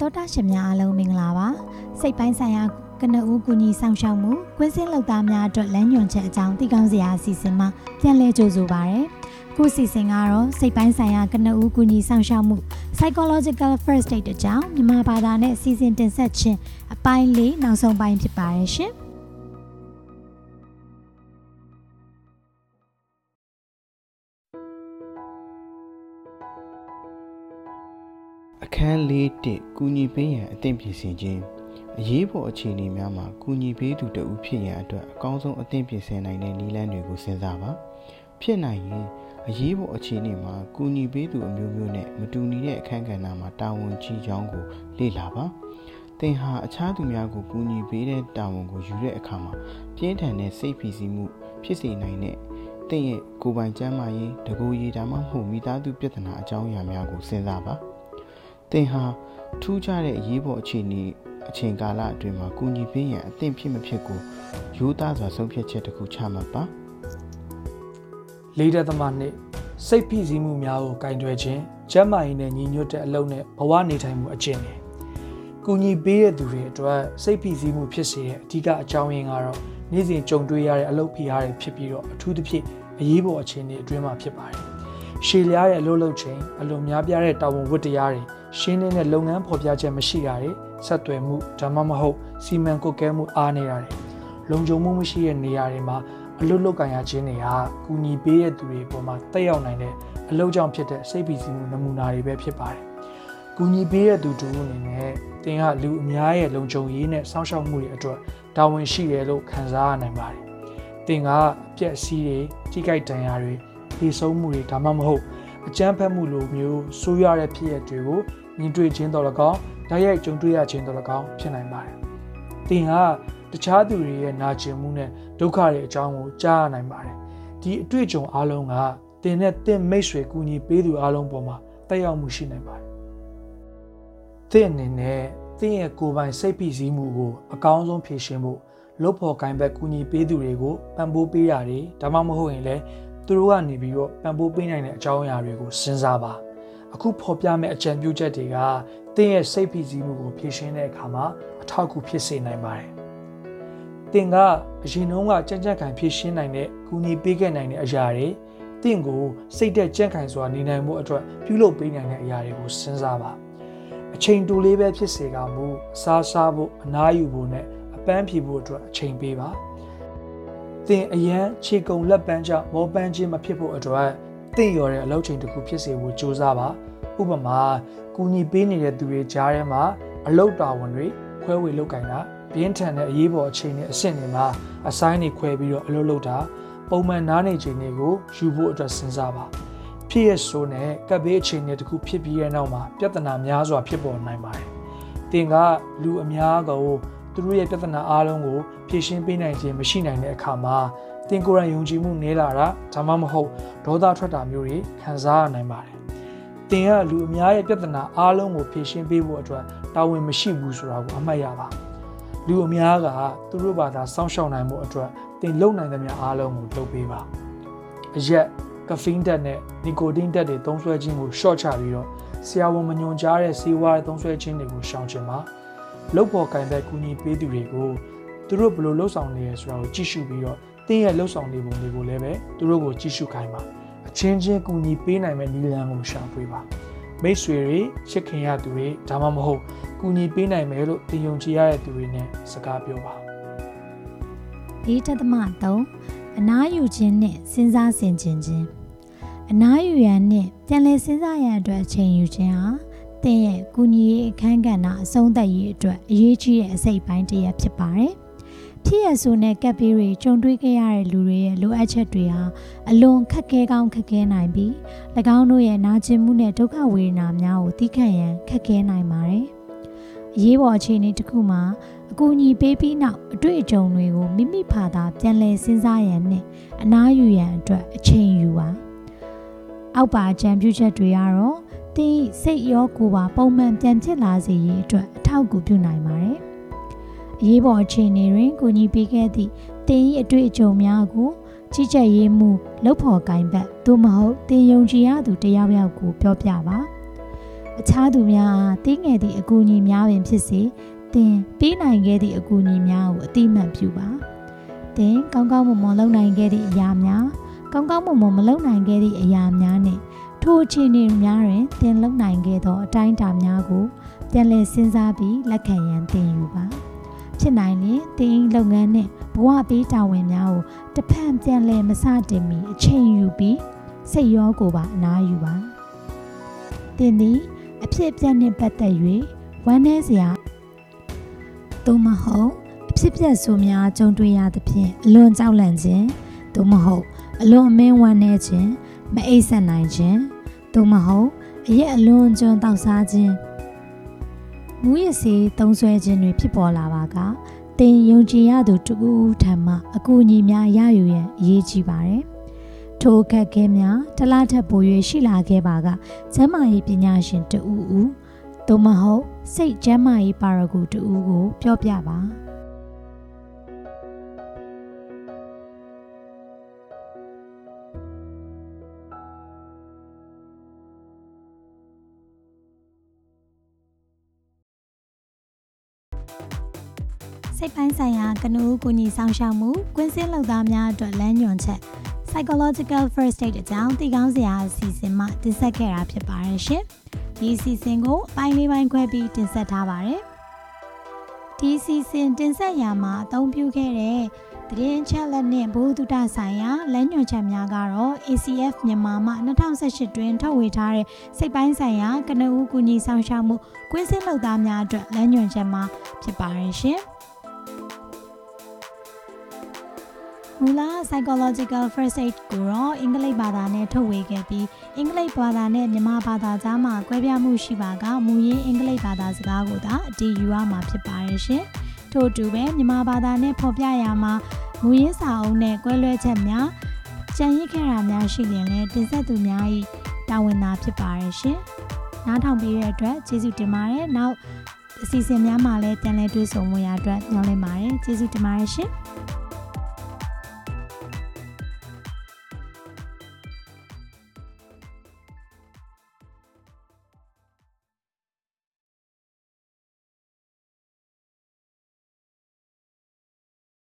တောတာရှင်များအားလုံးမင်္ဂလာပါစိတ်ပိုင်းဆိုင်ရာကနဦးကူညီဆောင်ရှောက်မှုကွင်းစင်းလောက်သားများအတွက်လမ်းညွှန်ချက်အကြောင်းသိကောင်းစရာအစီအစဉ်မှာပြန်လည်ကြိုဆိုပါရစေခုစီစဉ်ကတော့စိတ်ပိုင်းဆိုင်ရာကနဦးကူညီဆောင်ရှောက်မှု psychological first aid အကြောင်းမြန်မာဘာသာနဲ့စီစဉ်တင်ဆက်ခြင်းအပိုင်းလေးနောက်ဆုံးပိုင်းဖြစ်ပါတယ်ရှင် အခန်း၄တစ်ကူညီပေးရန်အသင့်ပြင်ဆင်ခြင်းအရေးပေါ်အခြေအနေများမှာကူညီပေးသူတဦးဖြစ်ရန်အတွက်အကောင်းဆုံးအသင့်ပြင်ဆင်နိုင်တဲ့နည်းလမ်းတွေကိုစဉ်းစားပါဖြစ်နိုင်ရင်အရေးပေါ်အခြေအနေမှာကူညီပေးသူအမျိုးမျိုးနဲ့မတူညီတဲ့အခန်းကဏ္ဍမှာတာဝန်ကြီးကြောင်းကိုလေ့လာပါသင်ဟာအခြားသူများကိုကူညီပေးတဲ့တာဝန်ကိုယူတဲ့အခါမှာပြင်းထန်တဲ့စိတ်ဖိစီးမှုဖြစ်စေနိုင်တဲ့သင်ရဲ့ကိုယ်ပိုင်ကျန်းမာရေးတကူရေးဒါမှမဟုတ်မိသားစုပြဿနာအကြောင်းအရာများကိုစဉ်းစားပါ သင်ဟာထူးခြားတဲ့အရေးပေါ်အခြေအနေအချိန်ကာလအတွင်းမှာကူညီပေးရန်အသင့်ဖြစ်မဖြစ်ကိုရိုးသားစွာဆုံးဖြတ်ချက်တစ်ခုချမှတ်ပါလေးတဲ့သမနှစ်စိတ်ဖိစီးမှုများကိုကင်တွယ်ခြင်းကျန်းမာရေးနဲ့ညီညွတ်တဲ့အလုပ်နဲ့ဘဝနေထိုင်မှုအကျင့်တွေကူညီပေးတဲ့သူတွေအတွက်စိတ်ဖိစီးမှုဖြစ်စေတဲ့အဓိကအကြောင်းရင်းကတော့နေ့စဉ်ကြုံတွေ့ရတဲ့အလုပ်ဖိအားတွေဖြစ်ပြီးတော့အထူးသဖြင့်အရေးပေါ်အခြေအနေအတွင်းမှာဖြစ်ပါတယ်ရှည်လျားတဲ့အလုပ်လုပ်ချိန်အလွန်များပြားတဲ့တာဝန်ဝတ္တရားတွေ ရှင်းနေတဲ့လုပ်ငန်းဖော်ပြချက်မရှိတာတွေဆက်သွယ်မှုဒါမှမဟုတ်စီမံကွပ်ကဲမှုအားနေတာတွေလုံခြုံမှုမရှိတဲ့နေရာတွေမှာအလွတ်လုတ်ကန်ရခြင်းတွေဟာကူညီပေးတဲ့သူတွေပေါ်မှာတက်ရောက်နိုင်တဲ့အလုပ်ကြောင့်ဖြစ်တဲ့စိတ်ပီစီမှုနမူနာတွေပဲဖြစ်ပါတယ်။ကူညီပေးတဲ့သူတူအနေနဲ့တင်ကလူအများရဲ့လုံခြုံရေးနဲ့စောင့်ရှောက်မှုတွေအတွက်တာဝန်ရှိတယ်လို့ခံစားရနိုင်ပါတယ်။တင်ကအပြက်စီးတွေကြီးကြိုက်တန်ရာတွေဒီဆုံးမှုတွေဒါမှမဟုတ်အကြမ်းဖက်မှုလိုမျိုးဆိုးရွားတဲ့ဖြစ်ရပ်တွေကို မြင်တွေ့ခြင်းတော်၎င်းဓာတ်ရိုက်ကြုံတွေ့ရခြင်းတော်၎င်းဖြစ်နိုင်ပါတယ်။တင်ကတခြားသူတွေရဲ့နာကျင်မှုနဲ့ဒုက္ခတွေအကြောင်းကိုကြားရနိုင်ပါတယ်။ဒီအတွေ့အကြုံအလုံးကတင်နဲ့တင့်မိတ်ဆွေကူညီပေးသူအလုံးပေါ်မှာတက်ရောက်မှုရှိနိုင်ပါတယ်။တင့်အနေနဲ့တင့်ရဲ့ကိုယ်ပိုင်စိတ်ဖိစီးမှုကိုအကောင်းဆုံးဖြေရှင်းဖို့လုပ်ဖို့ကိုင်းဘက်ကူညီပေးသူတွေကိုပံ့ပိုးပေးတာတွေဒါမှမဟုတ်ရင်လည်းသူတို့ကနေပြီးတော့ပံ့ပိုးပေးနိုင်တဲ့အကြောင်းအရာတွေကိုစဉ်းစားပါ အခုဖော်ပြမယ့်အကြံပြုချက်တွေကတင်းရဲ့စိတ်ဖိစီးမှုကိုဖြေရှင်းတဲ့အခါမှာအထောက်အကူဖြစ်စေနိုင်ပါတယ်တင်ကအရင်တုန်းကကြံ့ကြံ့ခံဖြည့်ရှင်းနိုင်တဲ့ကူညီပေးခဲ့နိုင်တဲ့အရာတွေတင့်ကိုစိတ်သက်ကြံ့ခိုင်စွာနေနိုင်မှုအတွက်ပြုလုပ်ပေးနိုင်တဲ့အရာတွေကိုစဉ်းစားပါအချိန်တိုလေးပဲဖြစ်စေကမူအစားစားဖို့အနားယူဖို့နဲ့အပန်းဖြေဖို့အတွက်အချိန်ပေးပါတင်အရန်ခြေကုံလက်ပန်းကြောင့်မောပန်းခြင်းမဖြစ်ဖို့အတွက် တင့်ရော်တဲ့အလုပ်ချိန်တစ်ခုဖြစ်စေဖို့ကြိုးစားပါဥပမာကူညီပေးနေတဲ့သူတွေကြားထဲမှာအလုပ်တာဝန်တွေခွဲဝေလုပ်ကင်တာပြင်းထန်တဲ့အရေးပေါ်အခြေအနေအဆင့်တွေမှာအဆိုင်တွေခွဲပြီးတော့အလုပ်လုပ်တာပုံမှန်နားနေချိန်တွေကိုယူဖို့အတွက်စဉ်းစားပါဖြစ်ရဆိုးနဲ့ကပ်ဘေးအခြေအနေတစ်ခုဖြစ်ပြီးတဲ့နောက်မှာပြဿနာများစွာဖြစ်ပေါ်နိုင်ပါတယ်တင်ကလူအများကိုသူတို့ရဲ့ပြဿနာအားလုံးကိုဖြေရှင်းပေးနိုင်ခြင်းမရှိနိုင်တဲ့အခါမှာ တင်ကိုယ်ရန်ယုံကြည်မှုနည်းလာတာဒါမှမဟုတ်ဒေါသထွက်တာမျိုးတွေခံစားရနိုင်ပါတယ်တင်ကလူအများရဲ့ပြဿနာအားလုံးကိုဖြေရှင်းပေးဖို့အတွက်တာဝန်မရှိဘူးဆိုတာကိုအမှတ်ရပါလူအများကသူတို့ဘာသာစောင့်ရှောက်နိုင်မှုအတွက်တင်လုံနိုင်သမျှအားလုံးကိုလုပ်ပေးပါအရက်ကဖင်းတက်နဲ့နီကိုတင်းတက်တွေသုံးစွဲခြင်းကို short ချပြီးတော့ဆရာဝန်မညွန်ကြားတဲ့ဆေးဝါးသုံးစွဲခြင်းတွေကိုရှောင်ကျင်ပါလုပ်ပေါ်ကင်တဲ့ကူညီပေးသူတွေကိုသူတို့ဘယ်လိုလှုပ်ဆောင်နေရဆိုတာကိုကြည့်ရှုပြီးတော့ တင်းရဲ့လှုပ်ဆောင်နေပုံတွေကိုလည်းပဲသူတို့ကိုကြည့်ရှုခိုင်းပါအချင်းချင်းကူညီပေးနိုင်မဲ့နည်းလမ်းကိုရှာဖွေပါမိတ်ဆွေတွေချစ်ခင်ရသူတွေဒါမှမဟုတ်ကူညီပေးနိုင်မယ်လို့တင်ယုံကြည်ရတဲ့သူတွေနဲ့စကားပြောပါဒီတသမ3အနားယူခြင်းနဲ့စဉ်းစားဆင်ခြင်ခြင်းအနားယူရန်နဲ့ပြန်လည်စဉ်းစားရန်အတွက်အချိန်ယူခြင်းဟာသင်ရဲ့ကုညီရေးအခန်းကဏ္ဍအဆုံးသတ်ရေးအတွက်အရေးကြီးတဲ့အစိတ်ပိုင်းတစ်ရပ်ဖြစ်ပါတယ် ဖြစ်ရဆိုနဲ့ကပ်ပေးတွေကြုံတွေ့ခဲ့ရတဲ့လူတွေရဲ့လိုအပ်ချက်တွေဟာအလွန်ခက်ခဲကောင်းခက်ခဲနိုင်ပြီး၎င်းတို့ရဲ့နာကျင်မှုနဲ့ဒုက္ခဝေဒနာများကိုသိခံရန်ခက်ခဲနိုင်ပါတယ်။အရေးပေါ်အခြေအနေတစ်ခုမှာအကူအညီပေးပြီးနောက်အတွေ့အကြုံတွေကိုမိမိဖာသာပြန်လည်စဉ်းစားရန်နဲ့အနားယူရန်အတွက်အချိန်ယူပါ။အောက်ပါအကြံပြုချက်တွေကတော့သင်စိတ်ရောကိုယ်ပါပုံမှန်ပြန်ဖြစ်လာစေရေးအတွက်အထောက်အကူပြုနိုင်ပါတယ်။ အရေးပေါ်အခြေအနေတွင်ကိုကြီးပေးခဲ့သည့်တင်၏အတွေ့အကြုံများကိုကြီးကြပ်ရေးမှုလှုပ်ဖော်ကိုင်ဘက်သို့မဟုတ်တင်ယုံကြည်ရသူတယောက်ယောက်ကိုပြောပြပါအခြားသူများအားတင်းငယ်သည့်အကူအညီများပင်ဖြစ်စေတင်ပေးနိုင်ခဲ့သည့်အကူအညီများကိုအတိအမှန်ပြုပါတင်ကောင်းကောင်းမွန်မွန်လုပ်နိုင်ခဲ့သည့်အရာများကောင်းကောင်းမွန်မွန်မလုပ်နိုင်ခဲ့သည့်အရာများနှင့်ထိုအခြေအနေများတွင်တင်လုပ်နိုင်ခဲ့သောအတိုင်းအတာများကိုပြန်လည်စဉ်းစားပြီးလက်ခံရန်သင်ယူပါ ဖြစ်နိုင်ရင်တင်၏လုပ်ငန်းနှင့်ဘဝပေးတာဝန်များကိုတစ်ဖက်ပြန်လည်မစတင်မီအချိန်ယူပြီးစိတ်ရောကိုယ်ပါအနားယူပါတင်သည်အဖြစ်အပျက်နှင့်ပတ်သက်၍ဝမ်းနည်းစရာသို့မဟုတ်အဖြစ်အပျက်ဆိုများကြုံတွေ့ရသဖြင့်အလွန်ကြောက်လန့်ခြင်းသို့မဟုတ်အလွန်အမင်းဝမ်းနည်းခြင်းမအိပ်ဆက်နိုင်ခြင်းသို့မဟုတ်အရက်အလွန်ကျွန်းတောက်စားခြင်း မူရစီသုံးဆွဲခြင်းတွေဖြစ်ပေါ်လာပါကသင်ယုံကြည်ရသူတူဦးထံမှအကူအညီများရယူရန်အရေးကြီးပါတယ်။ထိုအခက်အခဲများတလားထက်ပို၍ရှိလာခဲ့ပါကကျမ်းမာရေးပညာရှင်တူဦးသို့မဟုတ်စိတ်ကျမ်းမာရေးပါရဂူတူဦးကို ပြောပြပါ။ စိတ်ပိုင်းဆိုင်ရာကနဦးကူညီဆောင်ရှောက်မှုကွင်းစင်းလုပ်သားများအတွက်လမ်းညွှန်ချက် psychological first aid အကြောင်းသိကောင်းစရာအစီအစဉ်မှတင်ဆက်ခဲ့တာဖြစ်ပါတယ်ရှင်။ဒီအစီအစဉ်ကိုအပိုင်းလေးပိုင်းခွဲပြီးတင်ဆက်ထားပါတယ်။ဒီအစီအစဉ်တင်ဆက်ရာမှာအသုံးပြုခဲ့တဲ့သတင်းချက်လက်နဲ့ဘုဒ္ဓတဆိုင်ရာလမ်းညွှန်ချက်များကတော့ ACF မြန်မာမှ2018တွင်ထုတ်ဝေထားတဲ့စိတ်ပိုင်းဆိုင်ရာကနဦးကူညီဆောင်ရှောက်မှုကွင်းစင်းလုပ်သားများအတွက်လမ်းညွှန်ချက်မှာဖြစ်ပါတယ်ရှင်။ မူလ psychological first aid ကိုတော့အင်္ဂလိပ်ဘာသာနဲ့ထုတ်ဝေခဲ့ပြီးအင်္ဂလိပ်ဘာသာနဲ့မြန်မာဘာသာကြားမှာကွဲပြားမှုရှိပါကမူရင်းအင်္ဂလိပ်ဘာသာစကားကိုသာအတည်ယူရမှာဖြစ်ပါတယ်ရှင်။ထို့အတူပဲမြန်မာဘာသာနဲ့ဖော်ပြရမှာမူရင်းစာအုပ်နဲ့ကွဲလွဲချက်များကြံရစ်ခဲ့တာများရှိရင်လည်းတင်ဆက်သူများ၏တာဝန်သာဖြစ်ပါတယ်ရှင်။နားထောင်ပြီးတဲ့အတွက်ကျေးဇူးတင်ပါတယ်။နောက်အစီအစဉ်များမှာလည်းပြန်လည်တွေ့ဆုံမှုရအတွက်ညွှန်လင့်ပါတယ်။ကျေးဇူးတင်ပါတယ်ရှင်။